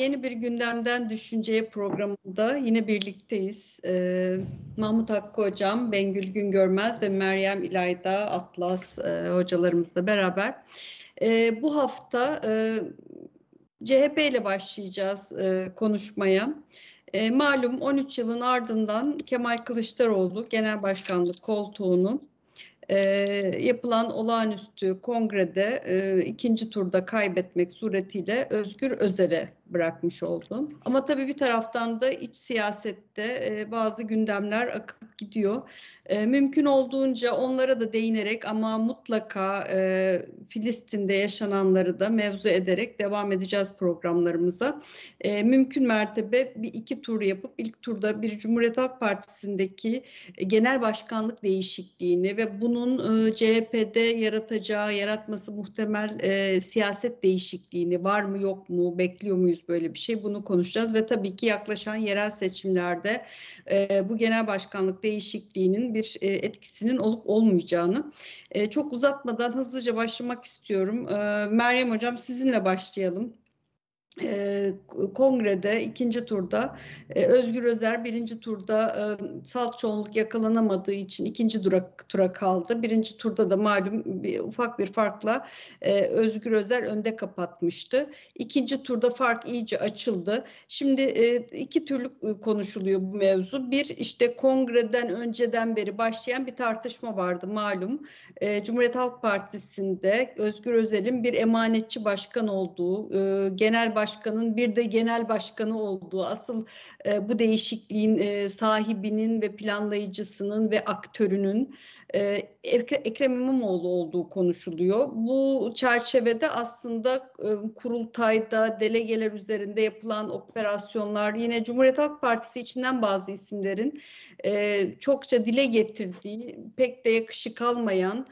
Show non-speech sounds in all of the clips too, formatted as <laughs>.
Yeni bir gündemden düşünceye programında yine birlikteyiz. Ee, Mahmut Hakkı Hocam, Bengül Güngörmez ve Meryem İlayda Atlas e, hocalarımızla beraber. E, bu hafta e, CHP ile başlayacağız e, konuşmaya. E, malum 13 yılın ardından Kemal Kılıçdaroğlu genel başkanlık koltuğunu e, yapılan olağanüstü kongrede e, ikinci turda kaybetmek suretiyle Özgür Özel'e bırakmış oldu. Ama tabii bir taraftan da iç siyasette e, bazı gündemler akıp gidiyor. E, mümkün olduğunca onlara da değinerek ama mutlaka e, Filistin'de yaşananları da mevzu ederek devam edeceğiz programlarımıza. E, mümkün mertebe bir iki tur yapıp ilk turda bir Cumhuriyet Halk Partisi'ndeki genel başkanlık değişikliğini ve bunun e, CHP'de yaratacağı, yaratması muhtemel e, siyaset değişikliğini var mı yok mu, bekliyor muyuz muyuz böyle bir şey? Bunu konuşacağız ve tabii ki yaklaşan yerel seçimlerde e, bu genel başkanlık değişikliğinin bir e, etkisinin olup olmayacağını e, çok uzatmadan hızlıca başlamak istiyorum. E, Meryem Hocam sizinle başlayalım e, kongrede ikinci turda e, Özgür Özer birinci turda e, salt çoğunluk yakalanamadığı için ikinci tura, tura kaldı. Birinci turda da malum bir, ufak bir farkla e, Özgür Özer önde kapatmıştı. İkinci turda fark iyice açıldı. Şimdi iki türlü konuşuluyor bu mevzu. Bir işte kongreden önceden beri başlayan bir tartışma vardı malum. Cumhuriyet Halk Partisi'nde Özgür Özel'in bir emanetçi başkan olduğu, genel başkanın bir de genel başkanı olduğu, asıl e, bu değişikliğin e, sahibinin ve planlayıcısının ve aktörünün e, Ekrem İmamoğlu olduğu konuşuluyor. Bu çerçevede aslında e, kurultayda delegeler üzerinde yapılan operasyonlar yine Cumhuriyet Halk Partisi içinden bazı isimlerin e, çokça dile getirdiği pek de yakışık almayan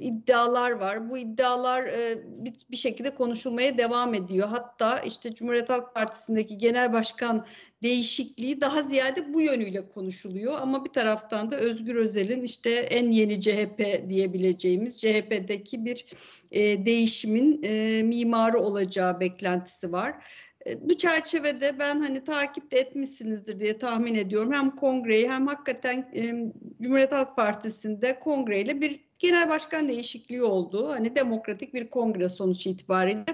iddialar var. Bu iddialar bir şekilde konuşulmaya devam ediyor. Hatta işte Cumhuriyet Halk Partisi'ndeki genel başkan değişikliği daha ziyade bu yönüyle konuşuluyor. Ama bir taraftan da Özgür Özel'in işte en yeni CHP diyebileceğimiz CHP'deki bir e, değişimin e, mimarı olacağı beklentisi var. E, bu çerçevede ben hani takip de etmişsinizdir diye tahmin ediyorum. Hem kongreyi hem hakikaten e, Cumhuriyet Halk Partisi'nde kongreyle bir genel başkan değişikliği oldu. Hani demokratik bir kongre sonuç itibariyle.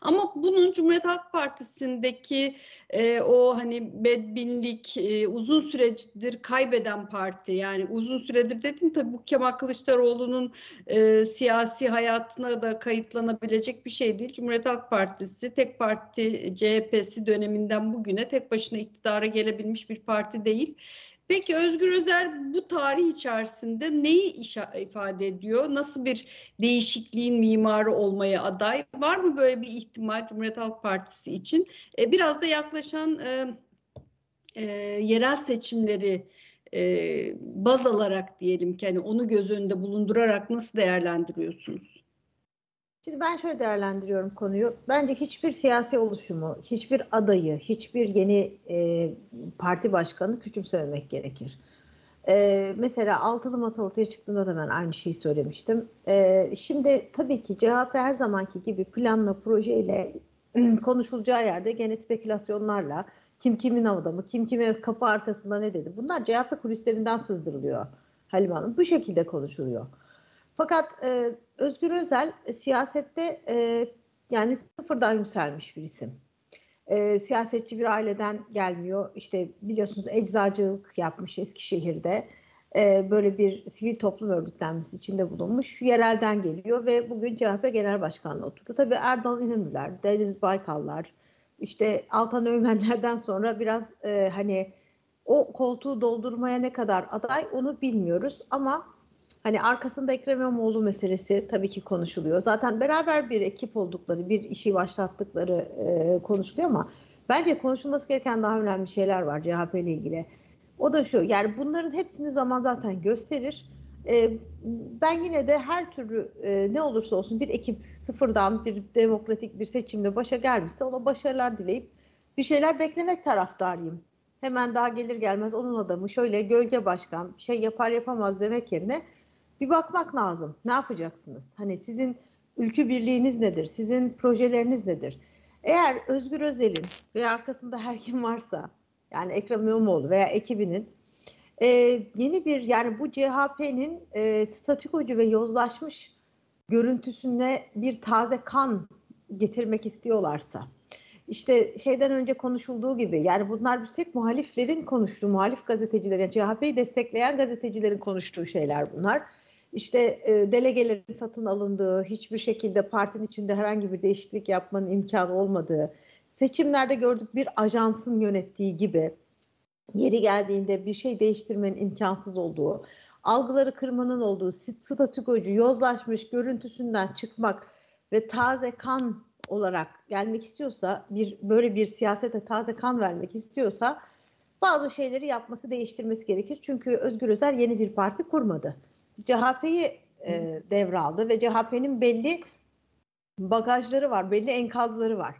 Ama bunun Cumhuriyet Halk Partisi'ndeki e, o hani bedbinlik e, uzun süredir kaybeden parti yani uzun süredir dedim tabii bu Kemal Kılıçdaroğlu'nun e, siyasi hayatına da kayıtlanabilecek bir şey değil. Cumhuriyet Halk Partisi tek parti CHP'si döneminden bugüne tek başına iktidara gelebilmiş bir parti değil. Peki Özgür Özel bu tarih içerisinde neyi ifade ediyor? Nasıl bir değişikliğin mimarı olmaya aday? Var mı böyle bir ihtimal Cumhuriyet Halk Partisi için? E, biraz da yaklaşan e, e, yerel seçimleri e, baz alarak diyelim ki hani onu göz önünde bulundurarak nasıl değerlendiriyorsunuz? Şimdi ben şöyle değerlendiriyorum konuyu. Bence hiçbir siyasi oluşumu, hiçbir adayı, hiçbir yeni e, parti başkanı küçümsememek gerekir. E, mesela altılı masa ortaya çıktığında da ben aynı şeyi söylemiştim. E, şimdi tabii ki CHP her zamanki gibi planla, projeyle <clears throat> konuşulacağı yerde gene spekülasyonlarla kim kimin adamı, kim kime kapı arkasında ne dedi. Bunlar CHP kulislerinden sızdırılıyor Halime Hanım. Bu şekilde konuşuluyor. Fakat e, Özgür Özel e, siyasette e, yani sıfırdan yükselmiş bir isim. E, siyasetçi bir aileden gelmiyor. İşte biliyorsunuz eczacılık yapmış Eskişehir'de. E, böyle bir sivil toplum örgütlenmesi içinde bulunmuş. Yerelden geliyor ve bugün CHP Genel Başkanlığı oturdu. Tabii Erdal İnönüler, Deniz Baykallar, işte Altan Öğmenler'den sonra biraz e, hani o koltuğu doldurmaya ne kadar aday onu bilmiyoruz ama Hani arkasında Ekrem İmamoğlu meselesi tabii ki konuşuluyor. Zaten beraber bir ekip oldukları, bir işi başlattıkları e, konuşuluyor ama bence konuşulması gereken daha önemli şeyler var CHP ile ilgili. O da şu, yani bunların hepsini zaman zaten gösterir. E, ben yine de her türlü e, ne olursa olsun bir ekip sıfırdan bir demokratik bir seçimle başa gelmişse ona başarılar dileyip bir şeyler beklemek taraftarıyım. Hemen daha gelir gelmez onun adamı şöyle gölge başkan şey yapar yapamaz demek yerine bir bakmak lazım. Ne yapacaksınız? Hani sizin ülkü birliğiniz nedir? Sizin projeleriniz nedir? Eğer Özgür Özel'in ve arkasında her kim varsa yani Ekrem İmamoğlu veya ekibinin e, yeni bir yani bu CHP'nin e, statikocu ve yozlaşmış görüntüsüne bir taze kan getirmek istiyorlarsa işte şeyden önce konuşulduğu gibi yani bunlar bir tek muhaliflerin konuştuğu, muhalif gazetecilerin, yani CHP'yi destekleyen gazetecilerin konuştuğu şeyler bunlar. İşte e, delegelerin satın alındığı, hiçbir şekilde partinin içinde herhangi bir değişiklik yapmanın imkanı olmadığı, seçimlerde gördük bir ajansın yönettiği gibi yeri geldiğinde bir şey değiştirmenin imkansız olduğu, algıları kırmanın olduğu, statükocu, yozlaşmış görüntüsünden çıkmak ve taze kan olarak gelmek istiyorsa, bir böyle bir siyasete taze kan vermek istiyorsa bazı şeyleri yapması, değiştirmesi gerekir. Çünkü Özgür Özel yeni bir parti kurmadı. CHP'yi e, devraldı ve CHP'nin belli bagajları var, belli enkazları var.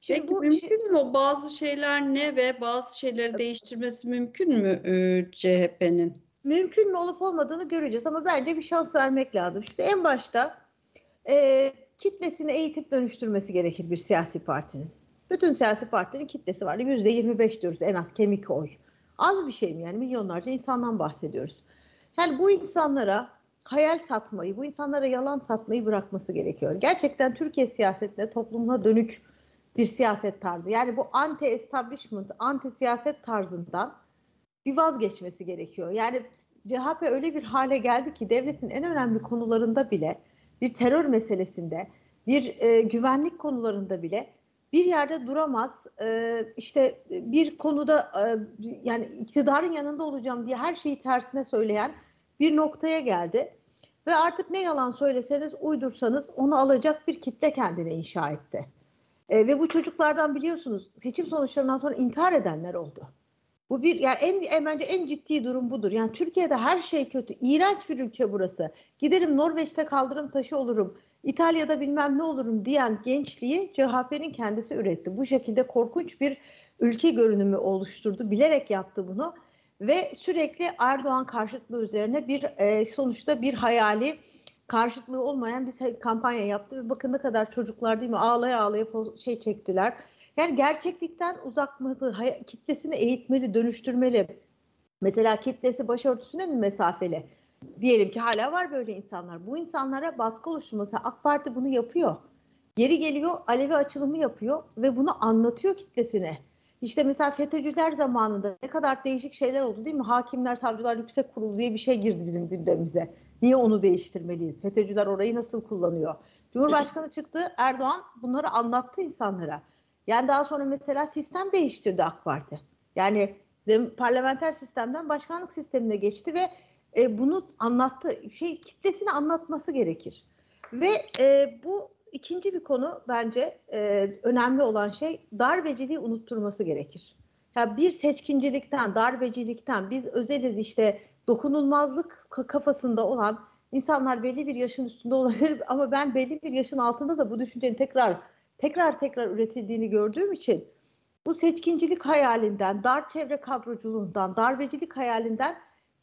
Şimdi Peki bu mümkün şey... mü? Bazı şeyler ne ve bazı şeyleri değiştirmesi mümkün mü e, CHP'nin? Mümkün mü olup olmadığını göreceğiz ama bence bir şans vermek lazım. İşte en başta e, kitlesini eğitip dönüştürmesi gerekir bir siyasi partinin. Bütün siyasi partilerin kitlesi var. Yüzde 25 diyoruz en az kemik oy. Az bir şey mi yani milyonlarca insandan bahsediyoruz. Yani bu insanlara hayal satmayı, bu insanlara yalan satmayı bırakması gerekiyor. Gerçekten Türkiye siyasetine, toplumuna dönük bir siyaset tarzı. Yani bu anti-establishment, anti-siyaset tarzından bir vazgeçmesi gerekiyor. Yani CHP öyle bir hale geldi ki devletin en önemli konularında bile bir terör meselesinde, bir e, güvenlik konularında bile bir yerde duramaz. E, işte bir konuda e, yani iktidarın yanında olacağım diye her şeyi tersine söyleyen bir noktaya geldi. Ve artık ne yalan söyleseniz, uydursanız onu alacak bir kitle kendine inşa etti. E, ve bu çocuklardan biliyorsunuz seçim sonuçlarından sonra intihar edenler oldu. Bu bir yani en, en bence en ciddi durum budur. Yani Türkiye'de her şey kötü. İğrenç bir ülke burası. Giderim Norveç'te kaldırım taşı olurum. İtalya'da bilmem ne olurum diyen gençliği CHP'nin kendisi üretti. Bu şekilde korkunç bir ülke görünümü oluşturdu. Bilerek yaptı bunu ve sürekli Erdoğan karşıtlığı üzerine bir e, sonuçta bir hayali karşıtlığı olmayan bir kampanya yaptı ve bakın ne kadar çocuklar değil mi ağlaya ağlaya şey çektiler. Yani gerçeklikten uzakmadı, kitlesini eğitmeli, dönüştürmeli. Mesela kitlesi başörtüsüne mi mesafeli? Diyelim ki hala var böyle insanlar. Bu insanlara baskı oluşturması, AK Parti bunu yapıyor. Geri geliyor, Alevi açılımı yapıyor ve bunu anlatıyor kitlesine. İşte mesela FETÖ'cüler zamanında ne kadar değişik şeyler oldu değil mi? Hakimler, Savcılar Yüksek Kurulu diye bir şey girdi bizim gündemimize. Niye onu değiştirmeliyiz? FETÖ'cüler orayı nasıl kullanıyor? Cumhurbaşkanı çıktı, Erdoğan bunları anlattı insanlara. Yani daha sonra mesela sistem değiştirdi AK Parti. Yani parlamenter sistemden başkanlık sistemine geçti ve e, bunu anlattı. Şey kitlesini anlatması gerekir. Ve e, bu ikinci bir konu bence e, önemli olan şey darbeciliği unutturması gerekir. Ya bir seçkincilikten, darbecilikten biz özeliz işte dokunulmazlık kafasında olan insanlar belli bir yaşın üstünde olabilir <laughs> ama ben belli bir yaşın altında da bu düşüncenin tekrar tekrar tekrar üretildiğini gördüğüm için bu seçkincilik hayalinden, dar çevre kadroculuğundan, darbecilik hayalinden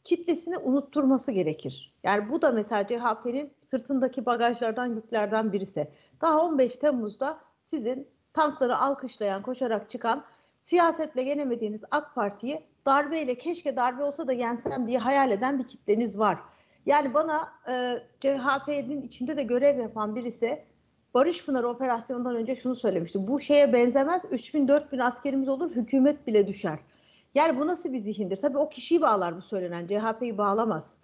kitlesini unutturması gerekir. Yani bu da mesela CHP'nin sırtındaki bagajlardan, yüklerden birisi. Daha 15 Temmuz'da sizin tankları alkışlayan, koşarak çıkan, siyasetle yenemediğiniz AK Parti'yi darbeyle keşke darbe olsa da yensem diye hayal eden bir kitleniz var. Yani bana e, CHP'nin içinde de görev yapan birisi Barış Pınar operasyonundan önce şunu söylemişti. Bu şeye benzemez 3000 4000 askerimiz olur hükümet bile düşer. Yani bu nasıl bir zihindir? Tabii o kişiyi bağlar bu söylenen. CHP'yi bağlamaz.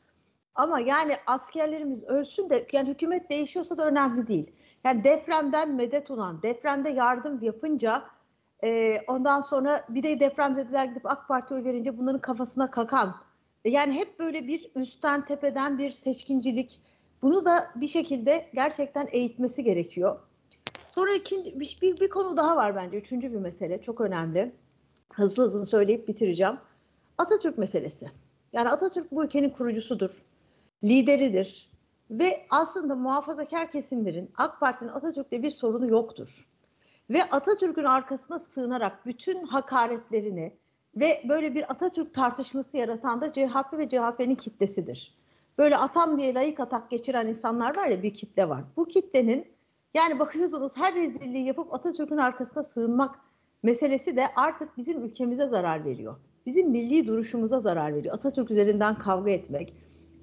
Ama yani askerlerimiz ölsün de yani hükümet değişiyorsa da önemli değil. Yani depremden medet ulan, depremde yardım yapınca e, ondan sonra bir de depremzedeler gidip AK Parti oy verince bunların kafasına kakan. E, yani hep böyle bir üstten tepeden bir seçkincilik. Bunu da bir şekilde gerçekten eğitmesi gerekiyor. Sonra ikinci bir, bir, bir konu daha var bence. Üçüncü bir mesele çok önemli hızlı hızlı söyleyip bitireceğim. Atatürk meselesi. Yani Atatürk bu ülkenin kurucusudur, lideridir ve aslında muhafazakar kesimlerin AK Parti'nin Atatürk'le bir sorunu yoktur. Ve Atatürk'ün arkasına sığınarak bütün hakaretlerini ve böyle bir Atatürk tartışması yaratan da CHP ve CHP'nin kitlesidir. Böyle atam diye layık atak geçiren insanlar var ya bir kitle var. Bu kitlenin Yani bakıyorsunuz her rezilliği yapıp Atatürk'ün arkasına sığınmak meselesi de artık bizim ülkemize zarar veriyor. Bizim milli duruşumuza zarar veriyor. Atatürk üzerinden kavga etmek,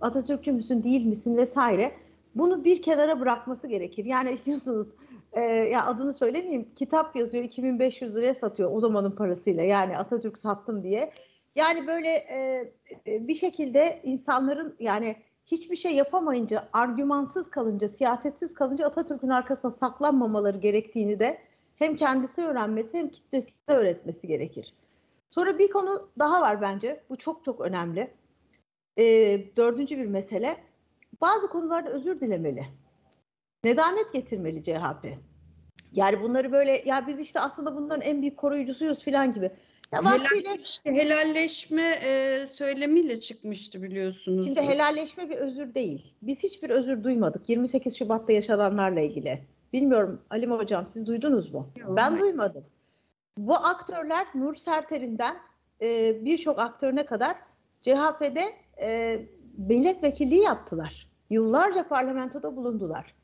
Atatürkçü müsün değil misin vesaire. Bunu bir kenara bırakması gerekir. Yani <laughs> diyorsunuz e, ya adını söylemeyeyim kitap yazıyor 2500 liraya satıyor o zamanın parasıyla yani Atatürk sattım diye. Yani böyle e, e, bir şekilde insanların yani hiçbir şey yapamayınca, argümansız kalınca, siyasetsiz kalınca Atatürk'ün arkasına saklanmamaları gerektiğini de hem kendisi öğrenmesi hem kitlesi öğretmesi gerekir. Sonra bir konu daha var bence. Bu çok çok önemli. E, dördüncü bir mesele. Bazı konularda özür dilemeli. Nedamet getirmeli CHP. Yani bunları böyle ya biz işte aslında bunların en büyük koruyucusuyuz falan gibi. Ya vaktiyle... Helalleşme e, söylemiyle çıkmıştı biliyorsunuz. Şimdi helalleşme bir özür değil. Biz hiçbir özür duymadık 28 Şubat'ta yaşananlarla ilgili. Bilmiyorum Alim Hocam siz duydunuz mu? Yok, ben duymadım. Bu aktörler Nur Serter'inden e, birçok aktörüne kadar CHP'de e, milletvekilliği yaptılar. Yıllarca parlamentoda bulundular.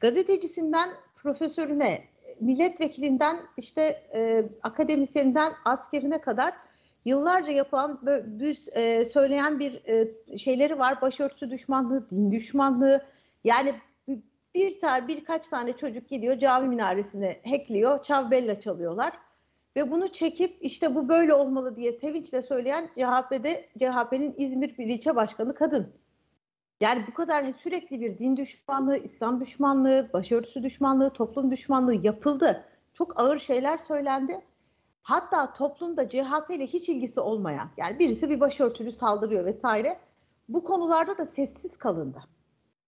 Gazetecisinden profesörüne, milletvekilinden işte e, akademisyeninden askerine kadar yıllarca yapılan bir e, söyleyen bir e, şeyleri var. Başörtüsü düşmanlığı, din düşmanlığı. Yani bir tane birkaç tane çocuk gidiyor cami minaresini hackliyor, çavbella çalıyorlar ve bunu çekip işte bu böyle olmalı diye sevinçle söyleyen CHP'de CHP'nin İzmir bir ilçe başkanı kadın. Yani bu kadar sürekli bir din düşmanlığı, İslam düşmanlığı, başörtüsü düşmanlığı, toplum düşmanlığı yapıldı. Çok ağır şeyler söylendi. Hatta toplumda CHP ile hiç ilgisi olmayan, yani birisi bir başörtülü saldırıyor vesaire. Bu konularda da sessiz kalındı.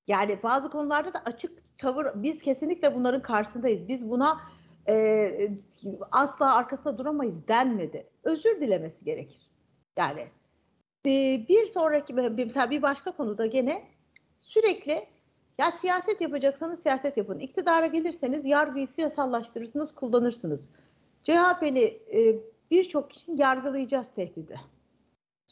Yani bazı konularda da açık tavır, biz kesinlikle bunların karşısındayız. Biz buna e, asla arkasında duramayız denmedi. Özür dilemesi gerekir. Yani e, bir sonraki mesela bir başka konuda gene sürekli ya siyaset yapacaksanız siyaset yapın. İktidara gelirseniz yargıyı siyasallaştırırsınız, kullanırsınız. CHP'li e, birçok kişinin yargılayacağız tehdidi.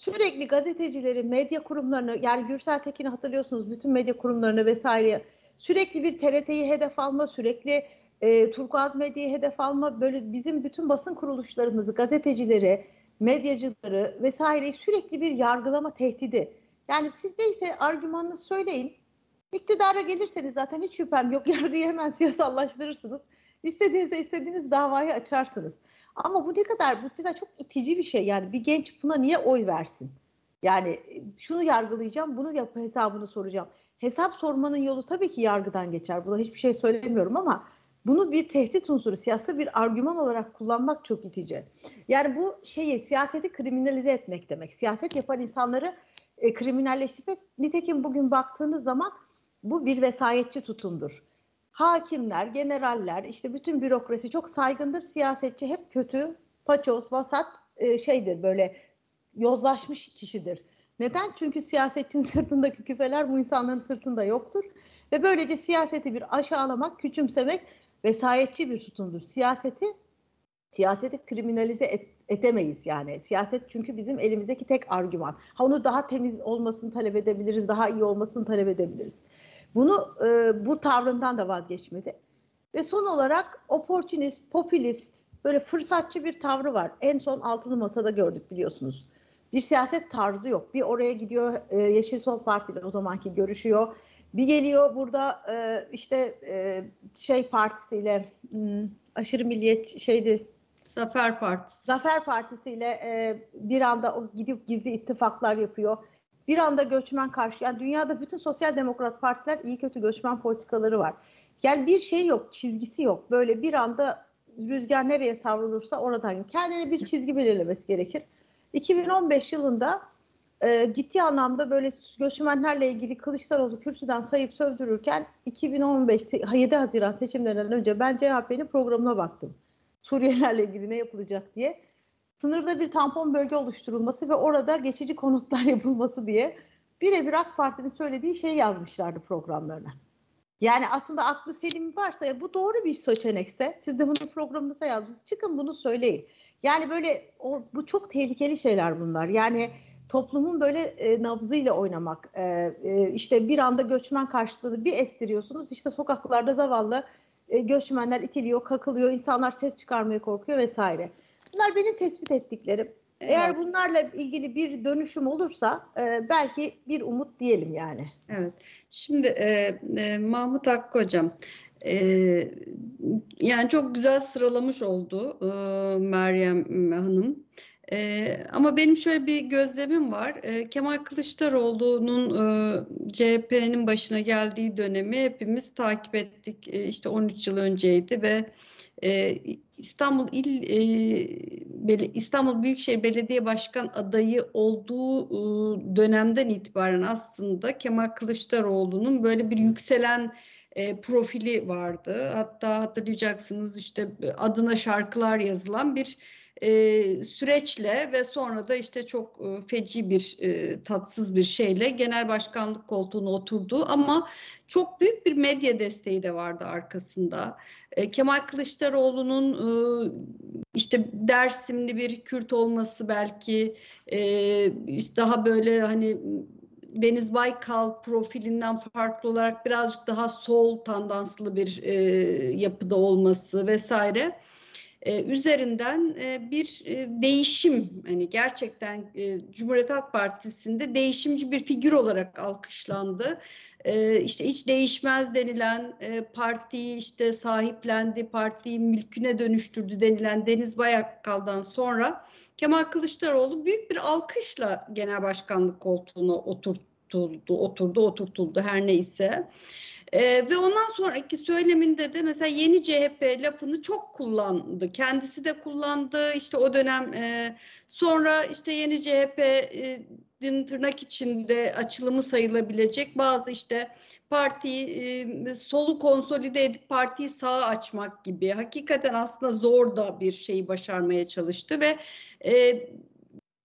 Sürekli gazetecileri, medya kurumlarını yani Gürsel Tekin'i hatırlıyorsunuz bütün medya kurumlarını vesaire sürekli bir TRT'yi hedef alma, sürekli e, Turkuaz Medya'yı hedef alma böyle bizim bütün basın kuruluşlarımızı, gazetecileri, medyacıları vesaireyi sürekli bir yargılama tehdidi. Yani siz neyse argümanını söyleyin. İktidara gelirseniz zaten hiç şüphem yok. <laughs> Yargıyı hemen siyasallaştırırsınız. İstediğinizde istediğiniz davayı açarsınız. Ama bu ne kadar, bu mesela çok itici bir şey. Yani bir genç buna niye oy versin? Yani şunu yargılayacağım, bunu yap hesabını soracağım. Hesap sormanın yolu tabii ki yargıdan geçer. Buna hiçbir şey söylemiyorum ama bunu bir tehdit unsuru, siyasi bir argüman olarak kullanmak çok itici. Yani bu şeyi, siyaseti kriminalize etmek demek. Siyaset yapan insanları e, kriminalleştirmek. Nitekim bugün baktığınız zaman bu bir vesayetçi tutumdur. Hakimler, generaller, işte bütün bürokrasi çok saygındır. Siyasetçi hep kötü, paçoz, vasat e, şeydir böyle yozlaşmış kişidir. Neden? Çünkü siyasetçinin <laughs> sırtındaki küfeler bu insanların sırtında yoktur. Ve böylece siyaseti bir aşağılamak, küçümsemek vesayetçi bir tutumdur. Siyaseti siyaseti kriminalize et, edemeyiz yani. Siyaset çünkü bizim elimizdeki tek argüman. Ha onu daha temiz olmasını talep edebiliriz, daha iyi olmasını talep edebiliriz. Bunu e, bu tavrından da vazgeçmedi. Ve son olarak opportunist, popülist, böyle fırsatçı bir tavrı var. En son altılı masada gördük biliyorsunuz. Bir siyaset tarzı yok. Bir oraya gidiyor e, Yeşil Sol Parti ile o zamanki görüşüyor. Bir geliyor burada e, işte e, şey partisiyle hmm, aşırı milliyet şeydi Zafer Partisi. Zafer Partisi ile e, bir anda o gidip gizli ittifaklar yapıyor. Bir anda göçmen karşı yani dünyada bütün sosyal demokrat partiler iyi kötü göçmen politikaları var. Yani bir şey yok, çizgisi yok. Böyle bir anda rüzgar nereye savrulursa oradan kendine bir çizgi belirlemesi gerekir. 2015 yılında e, ciddi anlamda böyle göçmenlerle ilgili Kılıçdaroğlu kürsüden sayıp sövdürürken 2015 7 Haziran seçimlerinden önce ben CHP'nin programına baktım. Suriyelilerle ilgili ne yapılacak diye. Sınırda bir tampon bölge oluşturulması ve orada geçici konutlar <laughs> yapılması diye birebir AK Parti'nin söylediği şeyi yazmışlardı programlarına. Yani aslında aklı selim varsa ya bu doğru bir seçenekse siz de bunu programınıza yazdınız. Çıkın bunu söyleyin. Yani böyle o, bu çok tehlikeli şeyler bunlar. Yani toplumun böyle e, nabzıyla oynamak. E, e, işte bir anda göçmen karşılığı bir estiriyorsunuz. İşte sokaklarda zavallı e, göçmenler itiliyor, kakılıyor, insanlar ses çıkarmaya korkuyor vesaire. Bunlar benim tespit ettiklerim. Eğer bunlarla ilgili bir dönüşüm olursa e, belki bir umut diyelim yani. Evet. Şimdi e, e, Mahmut Hakkı Hocam, e, yani çok güzel sıralamış oldu e, Meryem Hanım. Ee, ama benim şöyle bir gözlemim var. Ee, Kemal Kılıçdaroğlu'nun e, CHP'nin başına geldiği dönemi hepimiz takip ettik. E, işte 13 yıl önceydi ve e, İstanbul İl e, İstanbul Büyükşehir Belediye Başkan adayı olduğu e, dönemden itibaren aslında Kemal Kılıçdaroğlu'nun böyle bir yükselen e, profili vardı. Hatta hatırlayacaksınız işte adına şarkılar yazılan bir e, süreçle ve sonra da işte çok e, feci bir e, tatsız bir şeyle genel başkanlık koltuğuna oturdu ama çok büyük bir medya desteği de vardı arkasında. E, Kemal Kılıçdaroğlu'nun e, işte Dersimli bir Kürt olması belki e, daha böyle hani Deniz Baykal profilinden farklı olarak birazcık daha sol tandanslı bir e, yapıda olması vesaire e, üzerinden e, bir e, değişim hani gerçekten e, Cumhuriyet Halk Partisi'nde değişimci bir figür olarak alkışlandı. E, işte hiç değişmez denilen e, partiyi işte sahiplendi, partiyi mülküne dönüştürdü denilen Deniz Baykal'dan sonra Kemal Kılıçdaroğlu büyük bir alkışla genel başkanlık koltuğuna oturtuldu, oturdu, oturtuldu her neyse. Ee, ve ondan sonraki söyleminde de mesela yeni CHP lafını çok kullandı. Kendisi de kullandı. İşte o dönem e, sonra işte yeni CHP'nin tırnak içinde açılımı sayılabilecek bazı işte partiyi e, solu konsolide edip partiyi sağa açmak gibi hakikaten aslında zor da bir şeyi başarmaya çalıştı ve e,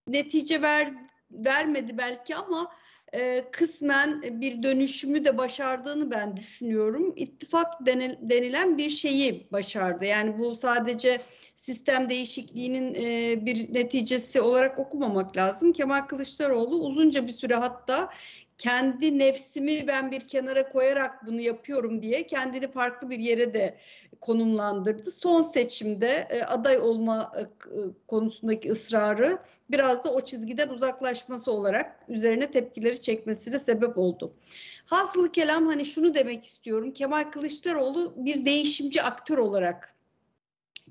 netice ver, vermedi belki ama e, kısmen bir dönüşümü de başardığını ben düşünüyorum. İttifak denilen bir şeyi başardı. Yani bu sadece sistem değişikliğinin e, bir neticesi olarak okumamak lazım. Kemal Kılıçdaroğlu uzunca bir süre hatta kendi nefsimi ben bir kenara koyarak bunu yapıyorum diye kendini farklı bir yere de konumlandırdı. Son seçimde e, aday olma e, konusundaki ısrarı biraz da o çizgiden uzaklaşması olarak üzerine tepkileri çekmesine sebep oldu. Hasılı kelam hani şunu demek istiyorum. Kemal Kılıçdaroğlu bir değişimci aktör olarak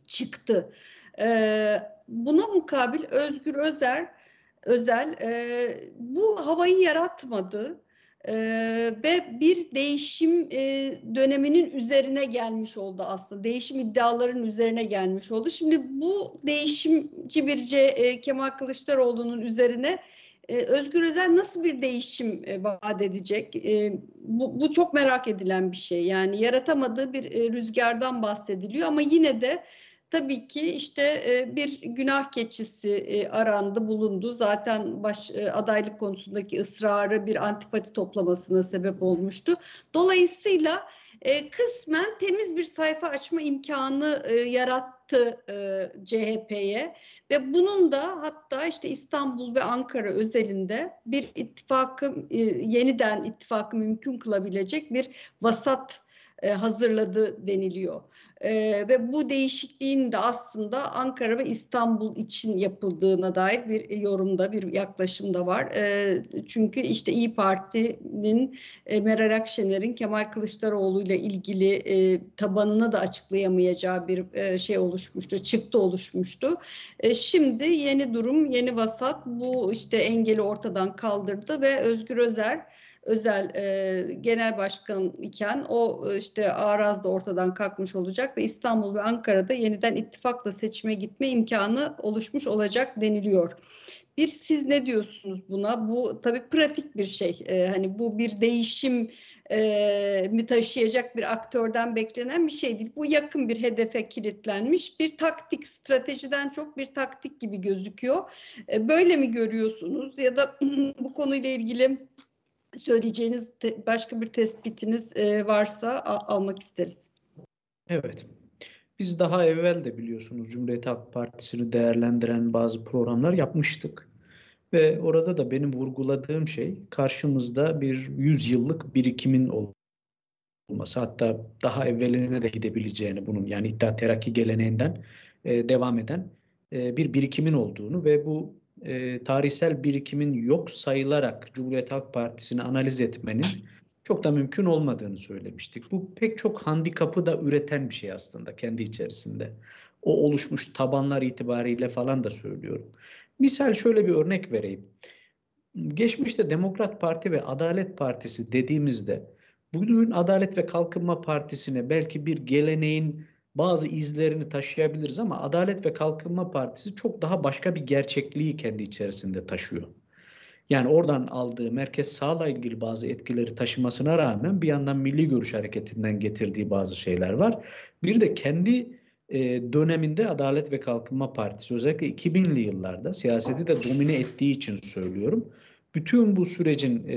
çıktı. Ee, buna mukabil Özgür Özer Özel e, bu havayı yaratmadı e, ve bir değişim e, döneminin üzerine gelmiş oldu aslında. Değişim iddialarının üzerine gelmiş oldu. Şimdi bu değişimci bir e, Kemal Kılıçdaroğlu'nun üzerine e, Özgür Özel nasıl bir değişim e, vaat edecek? E, bu, bu çok merak edilen bir şey. Yani yaratamadığı bir e, rüzgardan bahsediliyor ama yine de tabii ki işte e, bir günah keçisi e, arandı, bulundu. Zaten baş, e, adaylık konusundaki ısrarı bir antipati toplamasına sebep olmuştu. Dolayısıyla kısmen temiz bir sayfa açma imkanı yarattı CHP'ye ve bunun da hatta işte İstanbul ve Ankara özelinde bir ittifakı yeniden ittifakı mümkün kılabilecek bir vasat hazırladı deniliyor. Ee, ve bu değişikliğin de aslında Ankara ve İstanbul için yapıldığına dair bir yorumda, bir yaklaşımda var. Ee, çünkü işte İyi Parti'nin e, Meral Akşener'in Kemal Kılıçdaroğlu ile ilgili e, tabanını da açıklayamayacağı bir e, şey oluşmuştu, çıktı oluşmuştu. E, şimdi yeni durum, yeni vasat bu işte engeli ortadan kaldırdı ve Özgür Özer özel e, genel başkan iken o e, işte Araz da ortadan kalkmış olacak ve İstanbul ve Ankara'da yeniden ittifakla seçime gitme imkanı oluşmuş olacak deniliyor. Bir siz ne diyorsunuz buna? Bu tabii pratik bir şey. E, hani bu bir değişim e, mi taşıyacak bir aktörden beklenen bir şey değil. Bu yakın bir hedefe kilitlenmiş bir taktik, stratejiden çok bir taktik gibi gözüküyor. E, böyle mi görüyorsunuz ya da <clears throat> bu konuyla ilgili söyleyeceğiniz başka bir tespitiniz e, varsa almak isteriz. Evet. Biz daha evvel de biliyorsunuz Cumhuriyet Halk Partisi'ni değerlendiren bazı programlar yapmıştık. Ve orada da benim vurguladığım şey karşımızda bir yüzyıllık birikimin olması hatta daha evveline de gidebileceğini bunun yani İttihat Terakki geleneğinden e, devam eden e, bir birikimin olduğunu ve bu e, tarihsel birikimin yok sayılarak Cumhuriyet Halk Partisi'ni analiz etmenin çok da mümkün olmadığını söylemiştik. Bu pek çok handikapı da üreten bir şey aslında kendi içerisinde. O oluşmuş tabanlar itibariyle falan da söylüyorum. Misal şöyle bir örnek vereyim. Geçmişte Demokrat Parti ve Adalet Partisi dediğimizde bugün Adalet ve Kalkınma Partisi'ne belki bir geleneğin bazı izlerini taşıyabiliriz ama Adalet ve Kalkınma Partisi çok daha başka bir gerçekliği kendi içerisinde taşıyor. Yani oradan aldığı merkez sağla ilgili bazı etkileri taşımasına rağmen bir yandan Milli Görüş Hareketi'nden getirdiği bazı şeyler var. Bir de kendi e, döneminde Adalet ve Kalkınma Partisi özellikle 2000'li yıllarda siyaseti de domine ettiği için söylüyorum. Bütün bu sürecin e,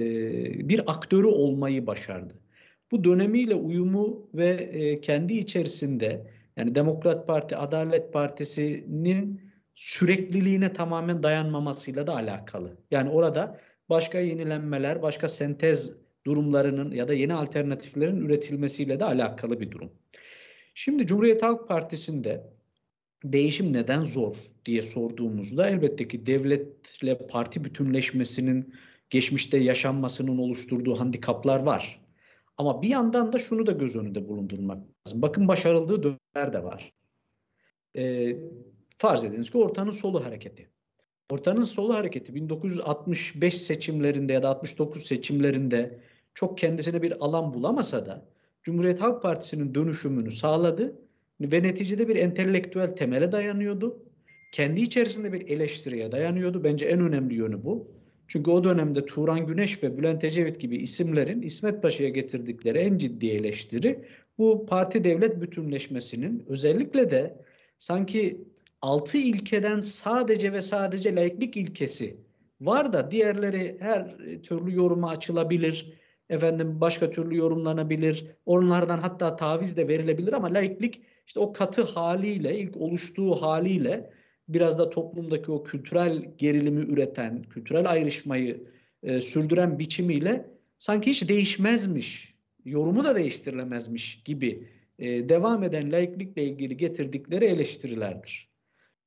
bir aktörü olmayı başardı. Bu dönemiyle uyumu ve e, kendi içerisinde yani Demokrat Parti, Adalet Partisi'nin sürekliliğine tamamen dayanmamasıyla da alakalı. Yani orada başka yenilenmeler, başka sentez durumlarının ya da yeni alternatiflerin üretilmesiyle de alakalı bir durum. Şimdi Cumhuriyet Halk Partisi'nde değişim neden zor diye sorduğumuzda elbette ki devletle parti bütünleşmesinin geçmişte yaşanmasının oluşturduğu handikaplar var. Ama bir yandan da şunu da göz önünde bulundurmak lazım. Bakın başarıldığı dönemler de var. Ee, farz ediniz ki ortanın solu hareketi. Ortanın solu hareketi 1965 seçimlerinde ya da 69 seçimlerinde çok kendisine bir alan bulamasa da Cumhuriyet Halk Partisi'nin dönüşümünü sağladı ve neticede bir entelektüel temele dayanıyordu. Kendi içerisinde bir eleştiriye dayanıyordu. Bence en önemli yönü bu. Çünkü o dönemde Turan Güneş ve Bülent Ecevit gibi isimlerin İsmet Paşa'ya getirdikleri en ciddi eleştiri bu parti devlet bütünleşmesinin özellikle de sanki altı ilkeden sadece ve sadece laiklik ilkesi var da diğerleri her türlü yoruma açılabilir. Efendim başka türlü yorumlanabilir. Onlardan hatta taviz de verilebilir ama laiklik işte o katı haliyle, ilk oluştuğu haliyle biraz da toplumdaki o kültürel gerilimi üreten, kültürel ayrışmayı e, sürdüren biçimiyle sanki hiç değişmezmiş, yorumu da değiştirilemezmiş gibi e, devam eden laiklikle ilgili getirdikleri eleştirilerdir.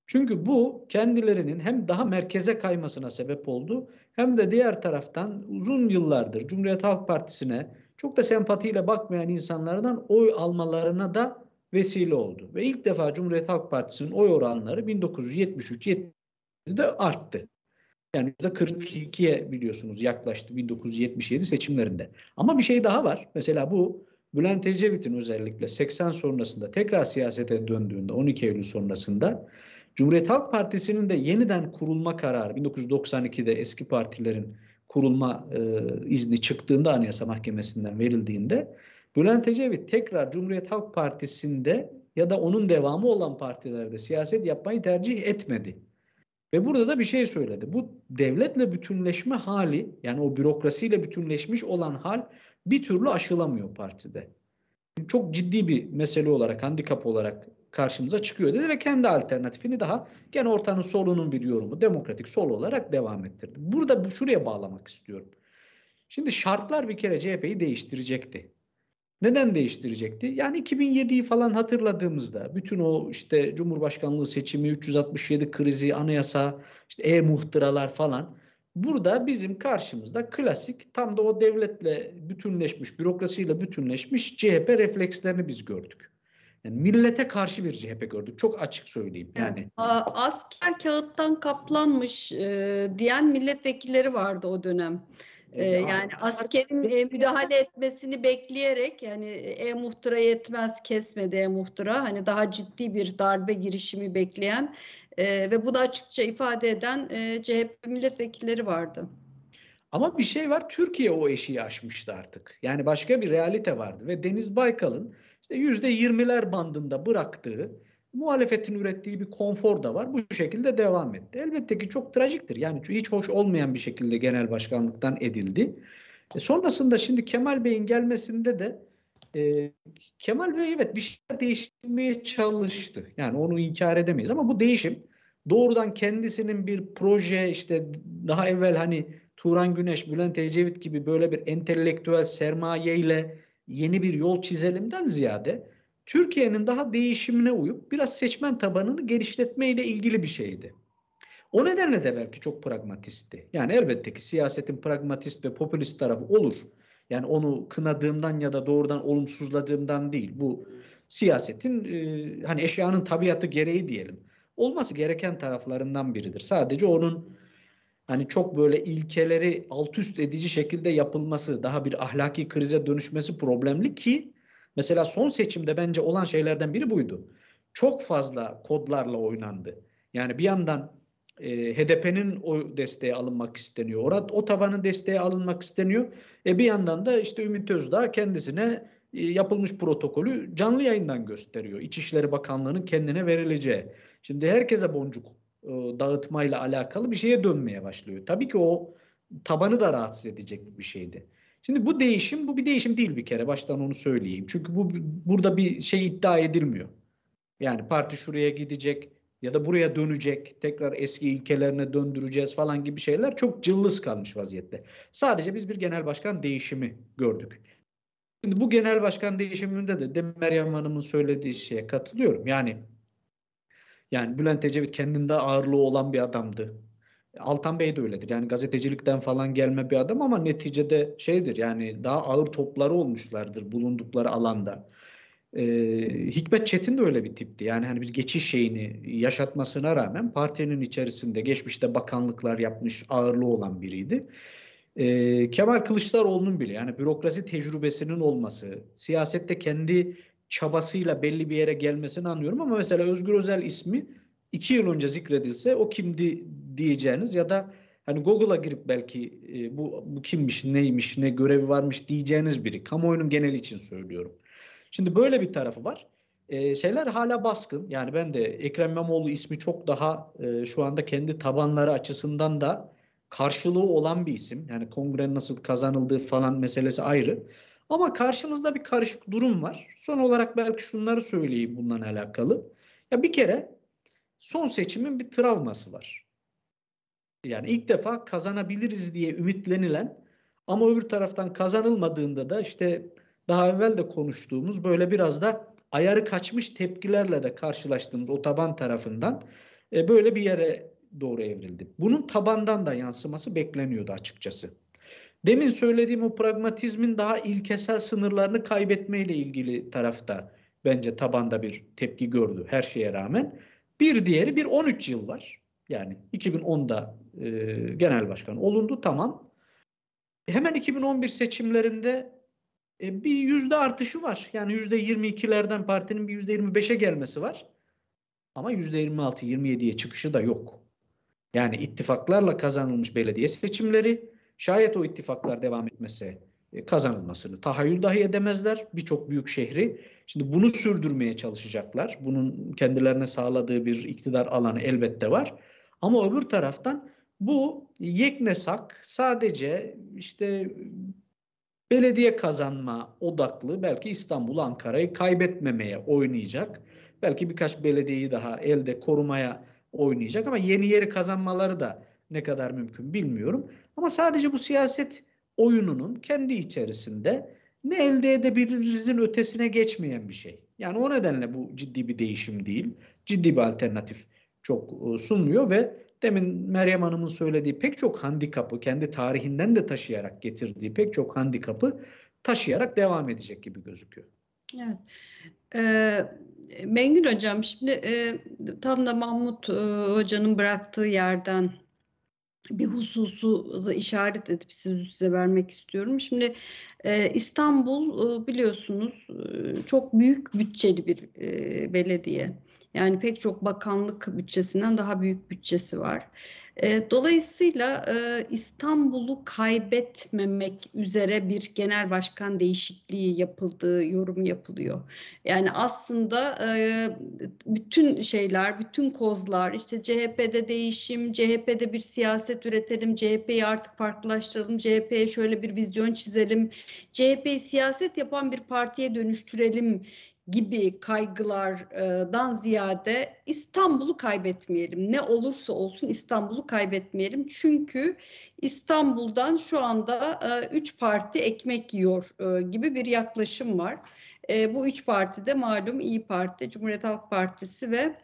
Çünkü bu kendilerinin hem daha merkeze kaymasına sebep oldu hem de diğer taraftan uzun yıllardır Cumhuriyet Halk Partisi'ne çok da sempatiyle bakmayan insanlardan oy almalarına da vesile oldu. Ve ilk defa Cumhuriyet Halk Partisi'nin oy oranları 1973-70'de arttı. Yani %42'ye biliyorsunuz yaklaştı 1977 seçimlerinde. Ama bir şey daha var. Mesela bu Bülent Ecevit'in özellikle 80 sonrasında tekrar siyasete döndüğünde 12 Eylül sonrasında Cumhuriyet Halk Partisi'nin de yeniden kurulma kararı 1992'de eski partilerin kurulma e, izni çıktığında Anayasa Mahkemesi'nden verildiğinde Bülent Ecevit tekrar Cumhuriyet Halk Partisi'nde ya da onun devamı olan partilerde siyaset yapmayı tercih etmedi. Ve burada da bir şey söyledi. Bu devletle bütünleşme hali yani o bürokrasiyle bütünleşmiş olan hal bir türlü aşılamıyor partide. Çok ciddi bir mesele olarak, handikap olarak karşımıza çıkıyor dedi ve kendi alternatifini daha gene ortanın solunun bir yorumu, demokratik sol olarak devam ettirdi. Burada bu şuraya bağlamak istiyorum. Şimdi şartlar bir kere CHP'yi değiştirecekti. Neden değiştirecekti? Yani 2007'yi falan hatırladığımızda bütün o işte Cumhurbaşkanlığı seçimi, 367 krizi, anayasa, işte e-muhtıralar falan burada bizim karşımızda klasik tam da o devletle bütünleşmiş, bürokrasiyle bütünleşmiş CHP reflekslerini biz gördük. Yani millete karşı bir CHP gördük. Çok açık söyleyeyim. Yani asker kağıttan kaplanmış e, diyen milletvekilleri vardı o dönem. Ee, yani askerin e, müdahale etmesini bekleyerek yani e-muhtıra yetmez kesmedi e-muhtıra hani daha ciddi bir darbe girişimi bekleyen e, ve bunu açıkça ifade eden e, CHP milletvekilleri vardı. Ama bir şey var Türkiye o eşiği aşmıştı artık. Yani başka bir realite vardı ve Deniz Baykal'ın işte yüzde yirmiler bandında bıraktığı muhalefetin ürettiği bir konfor da var. Bu şekilde devam etti. Elbette ki çok trajiktir. Yani hiç hoş olmayan bir şekilde genel başkanlıktan edildi. E sonrasında şimdi Kemal Bey'in gelmesinde de e, Kemal Bey evet bir şeyler değiştirmeye çalıştı. Yani onu inkar edemeyiz ama bu değişim doğrudan kendisinin bir proje işte daha evvel hani Turan Güneş, Bülent Ecevit gibi böyle bir entelektüel sermayeyle yeni bir yol çizelimden ziyade Türkiye'nin daha değişimine uyup biraz seçmen tabanını genişletmeyle ilgili bir şeydi. O nedenle de belki çok pragmatistti. Yani elbette ki siyasetin pragmatist ve popülist tarafı olur. Yani onu kınadığımdan ya da doğrudan olumsuzladığımdan değil. Bu siyasetin e, hani eşyanın tabiatı gereği diyelim. Olması gereken taraflarından biridir. Sadece onun hani çok böyle ilkeleri alt üst edici şekilde yapılması, daha bir ahlaki krize dönüşmesi problemli ki mesela son seçimde bence olan şeylerden biri buydu. Çok fazla kodlarla oynandı. Yani bir yandan e, HDP'nin o desteği alınmak isteniyor. Orada o tabanın desteği alınmak isteniyor. E bir yandan da işte Ümit Özdağ kendisine e, yapılmış protokolü canlı yayından gösteriyor. İçişleri Bakanlığı'nın kendine verileceği. Şimdi herkese boncuk e, dağıtmayla alakalı bir şeye dönmeye başlıyor. Tabii ki o tabanı da rahatsız edecek bir şeydi. Şimdi bu değişim bu bir değişim değil bir kere baştan onu söyleyeyim. Çünkü bu burada bir şey iddia edilmiyor. Yani parti şuraya gidecek ya da buraya dönecek, tekrar eski ilkelerine döndüreceğiz falan gibi şeyler çok cılız kalmış vaziyette. Sadece biz bir genel başkan değişimi gördük. Şimdi bu genel başkan değişiminde de, de Meryem Hanım'ın söylediği şeye katılıyorum. Yani yani Bülent Ecevit kendinde ağırlığı olan bir adamdı. Altan Bey de öyledir. Yani gazetecilikten falan gelme bir adam ama neticede şeydir yani daha ağır topları olmuşlardır bulundukları alanda. Ee, Hikmet Çetin de öyle bir tipti. Yani hani bir geçiş şeyini yaşatmasına rağmen partinin içerisinde geçmişte bakanlıklar yapmış ağırlığı olan biriydi. Ee, Kemal Kılıçdaroğlu'nun bile yani bürokrasi tecrübesinin olması, siyasette kendi çabasıyla belli bir yere gelmesini anlıyorum ama mesela Özgür Özel ismi iki yıl önce zikredilse o kimdi diyeceğiniz ya da hani Google'a girip belki e, bu, bu kimmiş, neymiş, ne görevi varmış diyeceğiniz biri. Kamuoyunun geneli için söylüyorum. Şimdi böyle bir tarafı var. E, şeyler hala baskın. Yani ben de Ekrem İmamoğlu ismi çok daha e, şu anda kendi tabanları açısından da karşılığı olan bir isim. Yani kongrenin nasıl kazanıldığı falan meselesi ayrı. Ama karşımızda bir karışık durum var. Son olarak belki şunları söyleyeyim bununla alakalı. Ya bir kere son seçimin bir travması var. Yani ilk defa kazanabiliriz diye ümitlenilen ama öbür taraftan kazanılmadığında da işte daha evvel de konuştuğumuz böyle biraz da ayarı kaçmış tepkilerle de karşılaştığımız o taban tarafından e, böyle bir yere doğru evrildi. Bunun tabandan da yansıması bekleniyordu açıkçası. Demin söylediğim o pragmatizmin daha ilkesel sınırlarını kaybetmeyle ilgili tarafta bence tabanda bir tepki gördü her şeye rağmen. Bir diğeri bir 13 yıl var. Yani 2010'da e, genel başkan olundu tamam. Hemen 2011 seçimlerinde e, bir yüzde artışı var. Yani yüzde 22'lerden partinin bir yüzde 25'e gelmesi var. Ama yüzde 26-27'ye çıkışı da yok. Yani ittifaklarla kazanılmış belediye seçimleri Şayet o ittifaklar devam etmese e, kazanılmasını tahayyül dahi edemezler birçok büyük şehri. Şimdi bunu sürdürmeye çalışacaklar. Bunun kendilerine sağladığı bir iktidar alanı elbette var. Ama öbür taraftan bu yeknesak sadece işte belediye kazanma odaklı belki İstanbul, Ankara'yı kaybetmemeye oynayacak. Belki birkaç belediyeyi daha elde korumaya oynayacak ama yeni yeri kazanmaları da ne kadar mümkün bilmiyorum. Ama sadece bu siyaset oyununun kendi içerisinde ne elde edebilirizin ötesine geçmeyen bir şey. Yani o nedenle bu ciddi bir değişim değil. Ciddi bir alternatif çok e, sunmuyor ve demin Meryem Hanım'ın söylediği pek çok handikapı kendi tarihinden de taşıyarak getirdiği pek çok handikapı taşıyarak devam edecek gibi gözüküyor. Evet. Ee, Mengül Hocam şimdi e, tam da Mahmut e, Hoca'nın bıraktığı yerden bir hususu işaret edip size vermek istiyorum. Şimdi e, İstanbul e, biliyorsunuz e, çok büyük bütçeli bir e, belediye. Yani pek çok bakanlık bütçesinden daha büyük bütçesi var. E, dolayısıyla e, İstanbul'u kaybetmemek üzere bir genel başkan değişikliği yapıldığı yorum yapılıyor. Yani aslında e, bütün şeyler, bütün kozlar işte CHP'de değişim, CHP'de bir siyaset üretelim, CHP'yi artık farklılaştıralım, CHP'ye şöyle bir vizyon çizelim, CHP'yi siyaset yapan bir partiye dönüştürelim gibi kaygılardan ziyade İstanbul'u kaybetmeyelim. Ne olursa olsun İstanbul'u kaybetmeyelim. Çünkü İstanbul'dan şu anda e, üç parti ekmek yiyor e, gibi bir yaklaşım var. E, bu üç parti de malum İyi Parti, Cumhuriyet Halk Partisi ve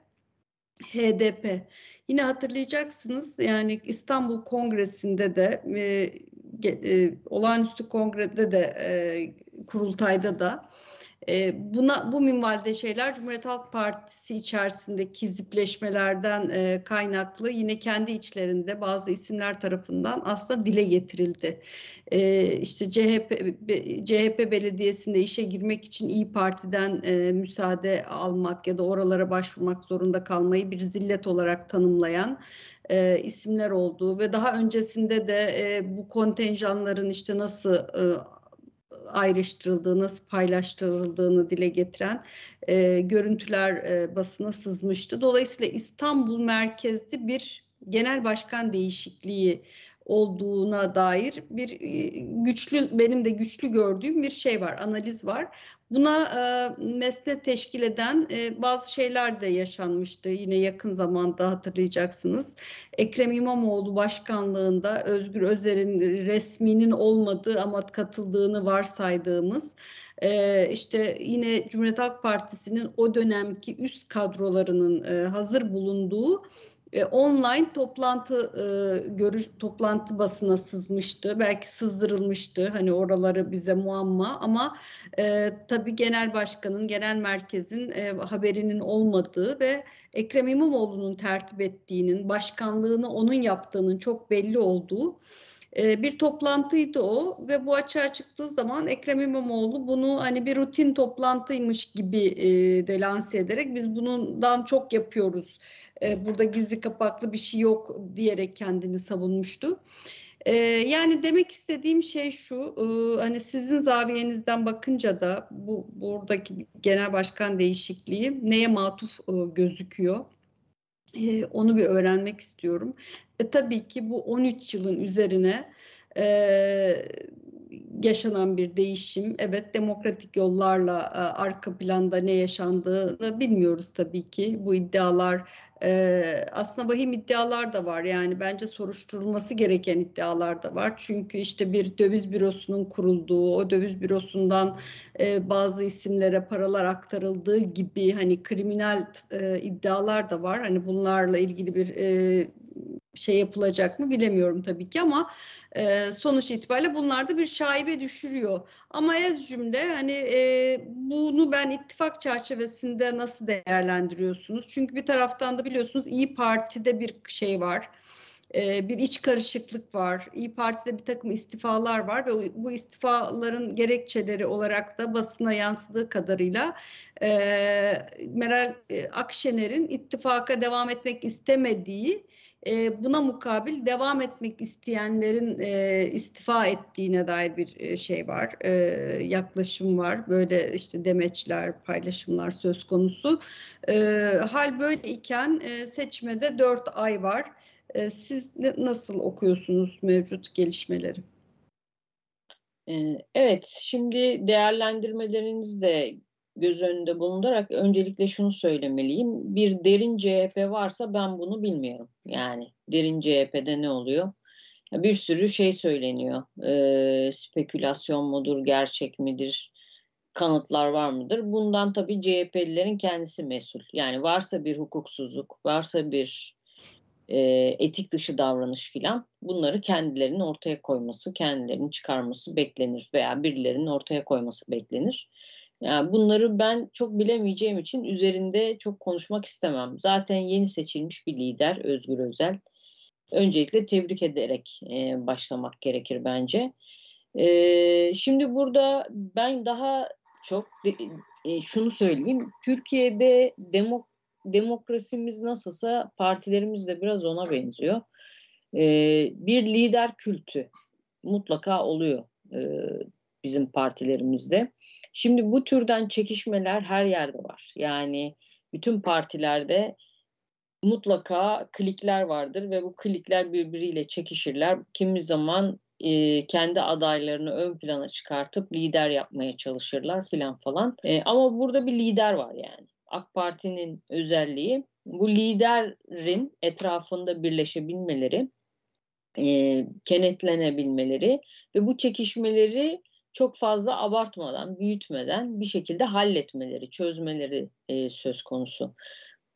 HDP. Yine hatırlayacaksınız yani İstanbul Kongresi'nde de e, olağanüstü kongrede de kurultayda da e, buna bu minvalde şeyler Cumhuriyet Halk Partisi içerisindeki zipleşmelerden e, kaynaklı yine kendi içlerinde bazı isimler tarafından aslında dile getirildi. E, işte CHP CHP belediyesinde işe girmek için İyi Parti'den e, müsaade almak ya da oralara başvurmak zorunda kalmayı bir zillet olarak tanımlayan e, isimler olduğu ve daha öncesinde de e, bu kontenjanların işte nasıl e, ayrıştırıldığı, nasıl paylaştırıldığını dile getiren e, görüntüler e, basına sızmıştı. Dolayısıyla İstanbul merkezli bir genel başkan değişikliği olduğuna dair bir e, güçlü benim de güçlü gördüğüm bir şey var, analiz var. Buna e, mesne teşkil eden e, bazı şeyler de yaşanmıştı. Yine yakın zamanda hatırlayacaksınız. Ekrem İmamoğlu başkanlığında Özgür Özer'in resminin olmadığı ama katıldığını varsaydığımız e, işte yine Cumhuriyet Halk Partisi'nin o dönemki üst kadrolarının e, hazır bulunduğu e, online toplantı e, görüş toplantı basına sızmıştı. Belki sızdırılmıştı. Hani oraları bize muamma ama e, tabii genel başkanın, genel merkezin e, haberinin olmadığı ve Ekrem İmamoğlu'nun tertip ettiğinin, başkanlığını onun yaptığının çok belli olduğu e, bir toplantıydı o ve bu açığa çıktığı zaman Ekrem İmamoğlu bunu hani bir rutin toplantıymış gibi e, de lanse ederek biz bundan çok yapıyoruz e, burada gizli kapaklı bir şey yok diyerek kendini savunmuştu. E, yani demek istediğim şey şu, e, hani sizin zaviyenizden bakınca da bu buradaki genel başkan değişikliği neye matuf gözüküyor? Onu bir öğrenmek istiyorum. E, tabii ki bu 13 yılın üzerine e, yaşanan bir değişim. Evet demokratik yollarla e, arka planda ne yaşandığını bilmiyoruz tabii ki. Bu iddialar e, aslında vahim iddialar da var. Yani bence soruşturulması gereken iddialar da var. Çünkü işte bir döviz bürosunun kurulduğu, o döviz bürosundan e, bazı isimlere paralar aktarıldığı gibi hani kriminal iddialar da var. Hani bunlarla ilgili bir şey yapılacak mı bilemiyorum tabii ki ama e, sonuç itibariyle bunlar da bir şaibe düşürüyor. Ama ez cümle hani e, bunu ben ittifak çerçevesinde nasıl değerlendiriyorsunuz? Çünkü bir taraftan da biliyorsunuz İyi Parti'de bir şey var e, bir iç karışıklık var. İyi Parti'de bir takım istifalar var ve bu istifaların gerekçeleri olarak da basına yansıdığı kadarıyla e, Meral e, Akşener'in ittifaka devam etmek istemediği e, buna mukabil devam etmek isteyenlerin e, istifa ettiğine dair bir e, şey var, e, yaklaşım var. Böyle işte demeçler, paylaşımlar söz konusu. E, hal böyleyken e, seçmede dört ay var. E, siz nasıl okuyorsunuz mevcut gelişmeleri? Evet, şimdi değerlendirmeleriniz de göz önünde bulundurarak öncelikle şunu söylemeliyim. Bir derin CHP varsa ben bunu bilmiyorum. Yani derin CHP'de ne oluyor? Bir sürü şey söyleniyor. Ee, spekülasyon mudur, gerçek midir, kanıtlar var mıdır? Bundan tabii CHP'lilerin kendisi mesul. Yani varsa bir hukuksuzluk, varsa bir e, etik dışı davranış filan bunları kendilerinin ortaya koyması, kendilerinin çıkarması beklenir veya birilerinin ortaya koyması beklenir. Yani bunları ben çok bilemeyeceğim için üzerinde çok konuşmak istemem. Zaten yeni seçilmiş bir lider Özgür Özel. Öncelikle tebrik ederek e, başlamak gerekir bence. E, şimdi burada ben daha çok de, e, şunu söyleyeyim. Türkiye'de demok demokrasimiz nasılsa partilerimiz de biraz ona benziyor. E, bir lider kültü mutlaka oluyor e, bizim partilerimizde. Şimdi bu türden çekişmeler her yerde var. Yani bütün partilerde mutlaka klikler vardır ve bu klikler birbiriyle çekişirler. Kimi zaman e, kendi adaylarını ön plana çıkartıp lider yapmaya çalışırlar filan falan. E, ama burada bir lider var yani. AK Parti'nin özelliği bu liderin etrafında birleşebilmeleri, e, kenetlenebilmeleri ve bu çekişmeleri çok fazla abartmadan, büyütmeden bir şekilde halletmeleri, çözmeleri e, söz konusu.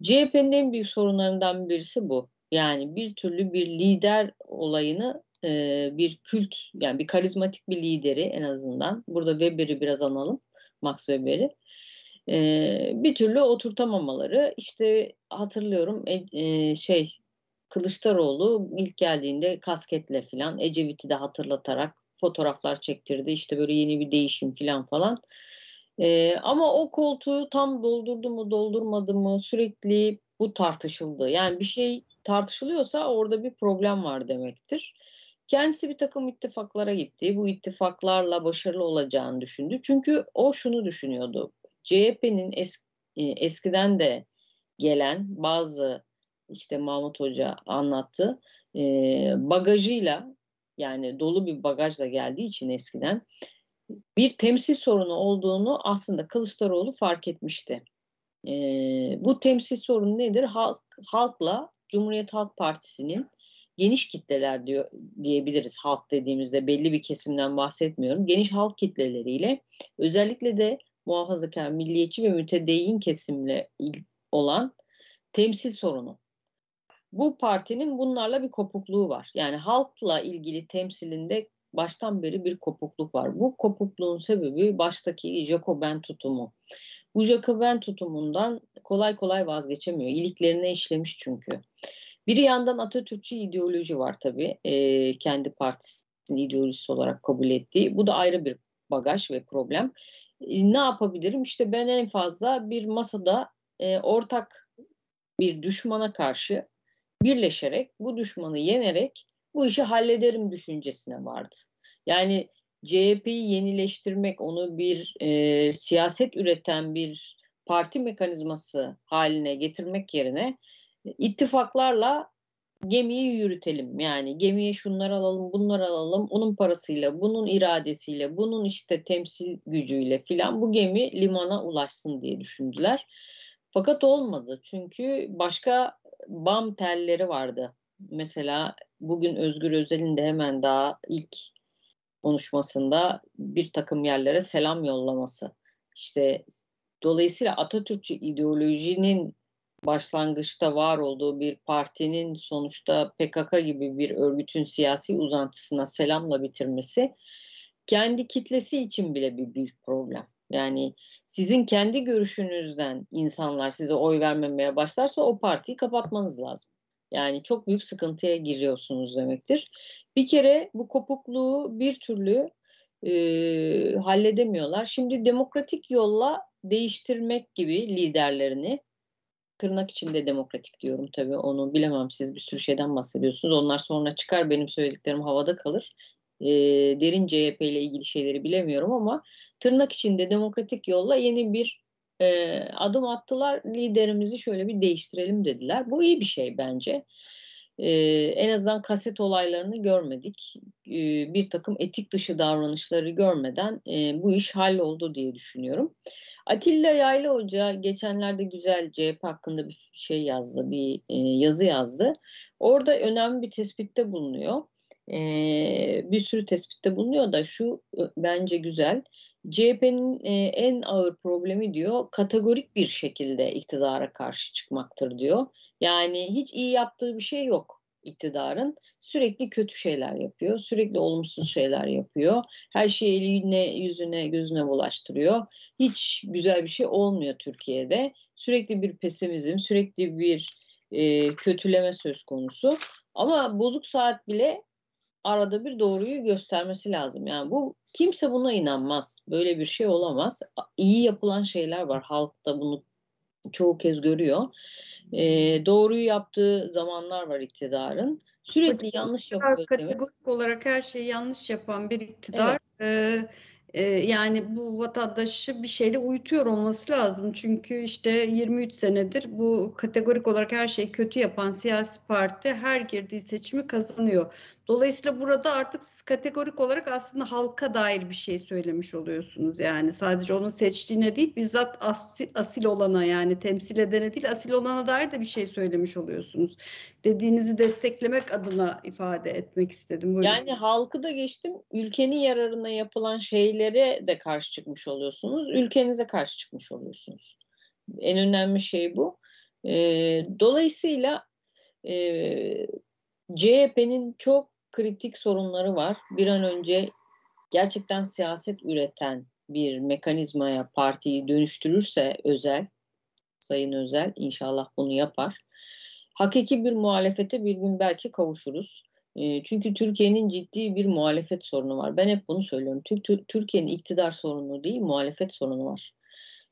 CHP'nin en büyük sorunlarından birisi bu. Yani bir türlü bir lider olayını e, bir kült, yani bir karizmatik bir lideri en azından. Burada Weber'i biraz analım, Max Weber'i. E, bir türlü oturtamamaları. İşte hatırlıyorum e, e, şey Kılıçdaroğlu ilk geldiğinde kasketle filan Ecevit'i de hatırlatarak fotoğraflar çektirdi. İşte böyle yeni bir değişim filan falan. Ee, ama o koltuğu tam doldurdu mu doldurmadı mı sürekli bu tartışıldı. Yani bir şey tartışılıyorsa orada bir problem var demektir. Kendisi bir takım ittifaklara gitti. Bu ittifaklarla başarılı olacağını düşündü. Çünkü o şunu düşünüyordu. CHP'nin es, e, eskiden de gelen bazı işte Mahmut Hoca anlattı e, bagajıyla yani dolu bir bagajla geldiği için eskiden bir temsil sorunu olduğunu aslında Kılıçdaroğlu fark etmişti. E, bu temsil sorunu nedir? Halk, halkla Cumhuriyet Halk Partisi'nin geniş kitleler diyor diyebiliriz halk dediğimizde belli bir kesimden bahsetmiyorum. Geniş halk kitleleriyle özellikle de muhafazakar, milliyetçi ve mütedeyyin kesimle olan temsil sorunu. Bu partinin bunlarla bir kopukluğu var. Yani halkla ilgili temsilinde baştan beri bir kopukluk var. Bu kopukluğun sebebi baştaki Jacoben tutumu. Bu Jacoben tutumundan kolay kolay vazgeçemiyor. İliklerine işlemiş çünkü. Bir yandan Atatürkçü ideoloji var tabii. E, kendi partisinin ideolojisi olarak kabul ettiği. Bu da ayrı bir bagaj ve problem. E, ne yapabilirim? İşte ben en fazla bir masada e, ortak bir düşmana karşı birleşerek, bu düşmanı yenerek bu işi hallederim düşüncesine vardı. Yani CHP'yi yenileştirmek, onu bir e, siyaset üreten bir parti mekanizması haline getirmek yerine ittifaklarla gemiyi yürütelim. Yani gemiye şunları alalım, bunları alalım. Onun parasıyla, bunun iradesiyle, bunun işte temsil gücüyle filan bu gemi limana ulaşsın diye düşündüler. Fakat olmadı. Çünkü başka bam telleri vardı. Mesela bugün Özgür Özel'in de hemen daha ilk konuşmasında bir takım yerlere selam yollaması. İşte dolayısıyla Atatürkçü ideolojinin başlangıçta var olduğu bir partinin sonuçta PKK gibi bir örgütün siyasi uzantısına selamla bitirmesi kendi kitlesi için bile bir büyük problem. Yani sizin kendi görüşünüzden insanlar size oy vermemeye başlarsa o partiyi kapatmanız lazım. Yani çok büyük sıkıntıya giriyorsunuz demektir. Bir kere bu kopukluğu bir türlü e, halledemiyorlar. Şimdi demokratik yolla değiştirmek gibi liderlerini tırnak içinde demokratik diyorum tabii onu bilemem siz bir sürü şeyden bahsediyorsunuz. Onlar sonra çıkar benim söylediklerim havada kalır. E, derin CHP ile ilgili şeyleri bilemiyorum ama tırnak içinde demokratik yolla yeni bir e, adım attılar. Liderimizi şöyle bir değiştirelim dediler. Bu iyi bir şey bence. E, en azından kaset olaylarını görmedik. E, bir takım etik dışı davranışları görmeden e, bu iş halloldu diye düşünüyorum. Atilla Yaylı Hoca geçenlerde güzel CHP hakkında bir şey yazdı, bir e, yazı yazdı. Orada önemli bir tespitte bulunuyor. E, bir sürü tespitte bulunuyor da şu bence güzel. CHP'nin e, en ağır problemi diyor kategorik bir şekilde iktidara karşı çıkmaktır diyor. Yani hiç iyi yaptığı bir şey yok iktidarın. Sürekli kötü şeyler yapıyor, sürekli olumsuz şeyler yapıyor. Her şeyi eline, yüzüne, gözüne bulaştırıyor. Hiç güzel bir şey olmuyor Türkiye'de. Sürekli bir pesimizm, sürekli bir e, kötüleme söz konusu. Ama bozuk saat bile arada bir doğruyu göstermesi lazım. Yani bu kimse buna inanmaz. Böyle bir şey olamaz. İyi yapılan şeyler var. Halk da bunu çoğu kez görüyor. E, doğruyu yaptığı zamanlar var iktidarın. Sürekli yanlış yapıyor. Kategorik olarak her şeyi yanlış yapan bir iktidar evet. e, yani bu vatandaşı bir şeyle uyutuyor olması lazım. Çünkü işte 23 senedir bu kategorik olarak her şeyi kötü yapan siyasi parti her girdiği seçimi kazanıyor. Dolayısıyla burada artık siz kategorik olarak aslında halka dair bir şey söylemiş oluyorsunuz. Yani sadece onun seçtiğine değil bizzat asil, asil olana yani temsil edene değil asil olana dair de bir şey söylemiş oluyorsunuz. Dediğinizi desteklemek adına ifade etmek istedim. Buyurun. Yani halkı da geçtim ülkenin yararına yapılan şeylere de karşı çıkmış oluyorsunuz. Ülkenize karşı çıkmış oluyorsunuz. En önemli şey bu. E, dolayısıyla e, CHP'nin çok kritik sorunları var. Bir an önce gerçekten siyaset üreten bir mekanizmaya partiyi dönüştürürse özel, Sayın Özel inşallah bunu yapar. Hakiki bir muhalefete bir gün belki kavuşuruz. Çünkü Türkiye'nin ciddi bir muhalefet sorunu var. Ben hep bunu söylüyorum. Türkiye'nin iktidar sorunu değil, muhalefet sorunu var.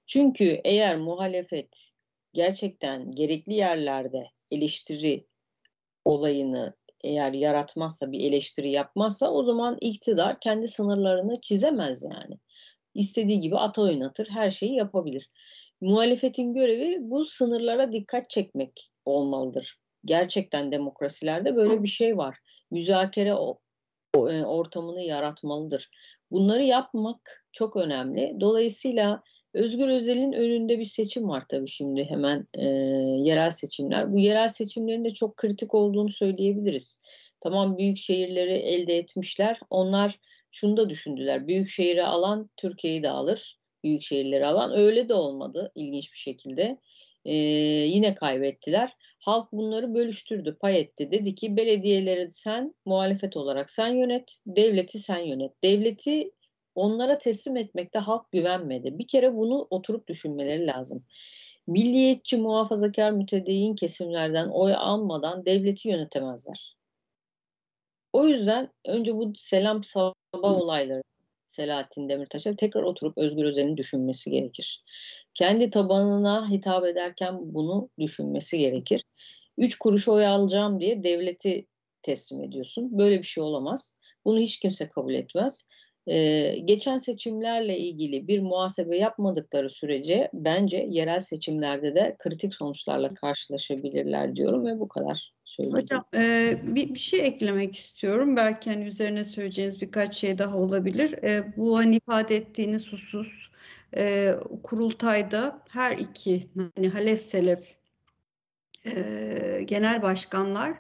Çünkü eğer muhalefet gerçekten gerekli yerlerde eleştiri olayını eğer yaratmazsa, bir eleştiri yapmazsa o zaman iktidar kendi sınırlarını çizemez yani. İstediği gibi ata oynatır, her şeyi yapabilir. Muhalefetin görevi bu sınırlara dikkat çekmek olmalıdır. Gerçekten demokrasilerde böyle bir şey var. Müzakere e, ortamını yaratmalıdır. Bunları yapmak çok önemli. Dolayısıyla Özgür Özel'in önünde bir seçim var tabii şimdi hemen e, yerel seçimler. Bu yerel seçimlerin de çok kritik olduğunu söyleyebiliriz. Tamam büyük şehirleri elde etmişler. Onlar şunu da düşündüler. Büyük şehri alan Türkiye'yi de alır. Büyük şehirleri alan öyle de olmadı ilginç bir şekilde. Ee, yine kaybettiler. Halk bunları bölüştürdü, pay etti. Dedi ki belediyeleri sen muhalefet olarak sen yönet, devleti sen yönet. Devleti onlara teslim etmekte halk güvenmedi. Bir kere bunu oturup düşünmeleri lazım. Milliyetçi, muhafazakar, mütedeyyin kesimlerden oy almadan devleti yönetemezler. O yüzden önce bu selam sabah olayları Selahattin Demirtaş'a tekrar oturup Özgür Özel'in düşünmesi gerekir. Kendi tabanına hitap ederken bunu düşünmesi gerekir. Üç kuruş oy alacağım diye devleti teslim ediyorsun. Böyle bir şey olamaz. Bunu hiç kimse kabul etmez. Ee, geçen seçimlerle ilgili bir muhasebe yapmadıkları sürece bence yerel seçimlerde de kritik sonuçlarla karşılaşabilirler diyorum ve bu kadar söyleyeyim. Hocam e, bir, bir şey eklemek istiyorum. Belki hani üzerine söyleyeceğiniz birkaç şey daha olabilir. E, bu hani ifade ettiğiniz husus e, kurultayda her iki hani Halef Selef e, genel başkanlar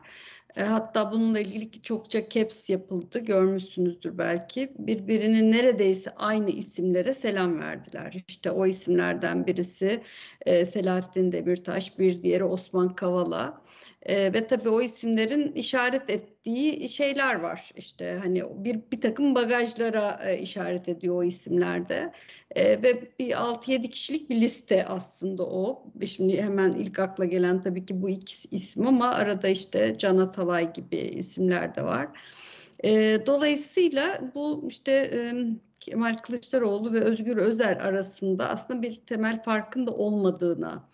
e, hatta bununla ilgili çokça caps yapıldı. Görmüşsünüzdür belki. Birbirinin neredeyse aynı isimlere selam verdiler. İşte o isimlerden birisi e, Selahattin Demirtaş, bir diğeri Osman Kavala. E, ve tabii o isimlerin işaret ettiği şeyler var. İşte hani bir, bir takım bagajlara e, işaret ediyor o isimlerde. E, ve bir 6-7 kişilik bir liste aslında o. Şimdi hemen ilk akla gelen tabii ki bu iki isim ama arada işte Can Atalay gibi isimler de var. E, dolayısıyla bu işte e, Kemal Kılıçdaroğlu ve Özgür Özel arasında aslında bir temel farkın da olmadığına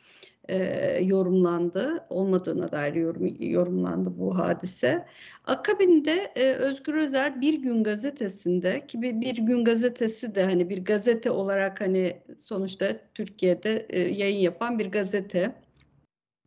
e, yorumlandı. Olmadığına dair yorum, yorumlandı bu hadise. Akabinde e, Özgür Özel Bir Gün gazetesinde ki bir, bir Gün gazetesi de hani bir gazete olarak hani sonuçta Türkiye'de e, yayın yapan bir gazete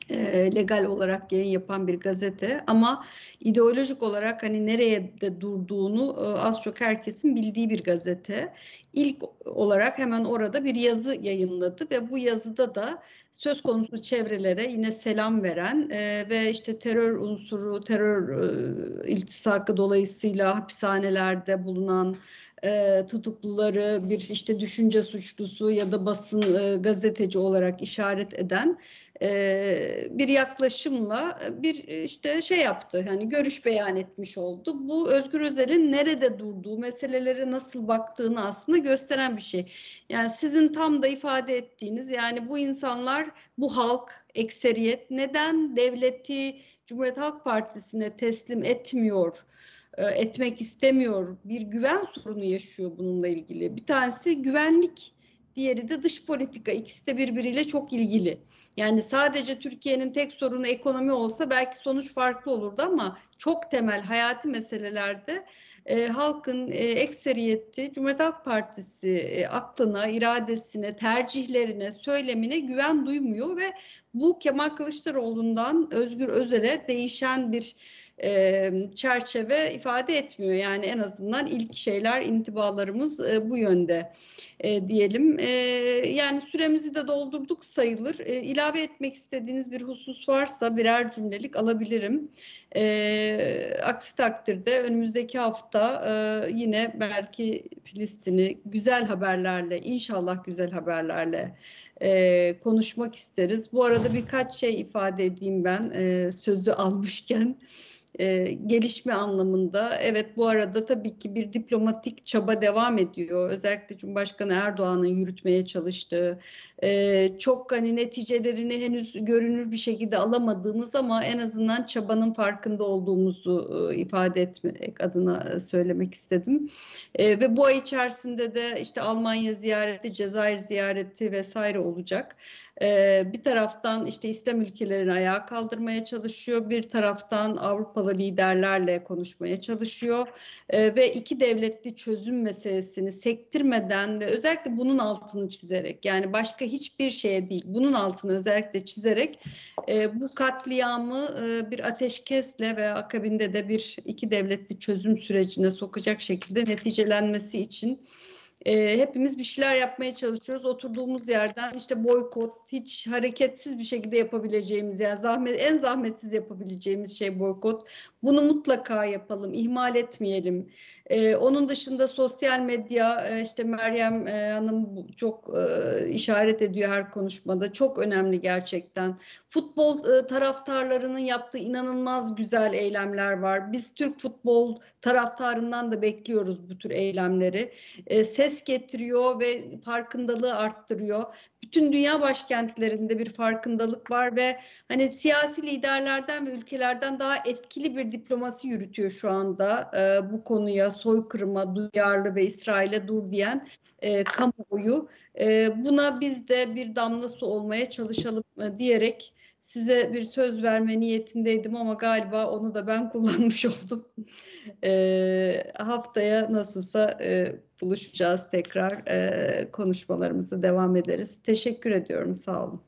e, legal olarak yayın yapan bir gazete ama ideolojik olarak hani nereye de durduğunu e, az çok herkesin bildiği bir gazete. İlk olarak hemen orada bir yazı yayınladı ve bu yazıda da söz konusu çevrelere yine selam veren e, ve işte terör unsuru, terör e, iltisakı dolayısıyla hapishanelerde bulunan e, tutukluları bir işte düşünce suçlusu ya da basın e, gazeteci olarak işaret eden e, bir yaklaşımla bir işte şey yaptı yani görüş beyan etmiş oldu. Bu Özgür Özel'in nerede durduğu meselelere nasıl baktığını aslında gösteren bir şey. Yani sizin tam da ifade ettiğiniz yani bu insanlar bu halk ekseriyet neden devleti Cumhuriyet Halk Partisi'ne teslim etmiyor? Etmek istemiyor. Bir güven sorunu yaşıyor bununla ilgili. Bir tanesi güvenlik diğeri de dış politika. İkisi de birbiriyle çok ilgili. Yani sadece Türkiye'nin tek sorunu ekonomi olsa belki sonuç farklı olurdu ama çok temel hayati meselelerde e, halkın e, ekseriyeti Cumhuriyet Halk Partisi e, aklına, iradesine, tercihlerine, söylemine güven duymuyor ve bu Kemal Kılıçdaroğlu'ndan Özgür Özel'e değişen bir e, çerçeve ifade etmiyor. Yani en azından ilk şeyler, intibalarımız e, bu yönde e, diyelim. E, yani süremizi de doldurduk sayılır. E, ilave etmek istediğiniz bir husus varsa birer cümlelik alabilirim. E, aksi takdirde önümüzdeki hafta e, yine belki Filistin'i güzel haberlerle, inşallah güzel haberlerle e, konuşmak isteriz. Bu arada birkaç şey ifade edeyim ben e, sözü almışken e, gelişme anlamında. Evet bu arada tabii ki bir diplomatik çaba devam ediyor. Özellikle Cumhurbaşkanı Erdoğan'ın yürütmeye çalıştığı e, çok hani neticelerini henüz görünür bir şekilde alamadığımız ama en azından çabanın farkında olduğumuzu e, ifade etmek adına söylemek istedim. E, ve bu ay içerisinde de işte Almanya ziyareti, Cezayir ziyareti vesaire olacak. E, bir taraftan işte İslam ülkelerini ayağa kaldırmaya çalışıyor, bir taraftan Avrupalı liderlerle konuşmaya çalışıyor e, ve iki devletli çözüm meselesini sektirmeden ve özellikle bunun altını çizerek yani başka hiçbir şeye değil bunun altını özellikle çizerek e, bu katliamı e, bir ateşkesle ve akabinde de bir iki devletli çözüm sürecine sokacak şekilde neticelenmesi için e, hepimiz bir şeyler yapmaya çalışıyoruz. Oturduğumuz yerden işte boykot, hiç hareketsiz bir şekilde yapabileceğimiz yani zahmet en zahmetsiz yapabileceğimiz şey boykot. Bunu mutlaka yapalım, ihmal etmeyelim. E, onun dışında sosyal medya, e, işte Meryem e, Hanım çok e, işaret ediyor her konuşmada. Çok önemli gerçekten. Futbol e, taraftarlarının yaptığı inanılmaz güzel eylemler var. Biz Türk futbol taraftarından da bekliyoruz bu tür eylemleri. E, ses getiriyor ve farkındalığı arttırıyor. Bütün dünya başkentlerinde bir farkındalık var ve hani siyasi liderlerden ve ülkelerden daha etkili bir diplomasi yürütüyor şu anda e, bu konuya soykırıma duyarlı ve İsrail'e dur diyen e, kamuoyu. E, buna biz de bir damlası olmaya çalışalım e, diyerek size bir söz verme niyetindeydim ama galiba onu da ben <laughs> kullanmış oldum. E, haftaya nasılsa e, buluşacağız tekrar e, konuşmalarımızı devam ederiz. Teşekkür ediyorum sağ olun.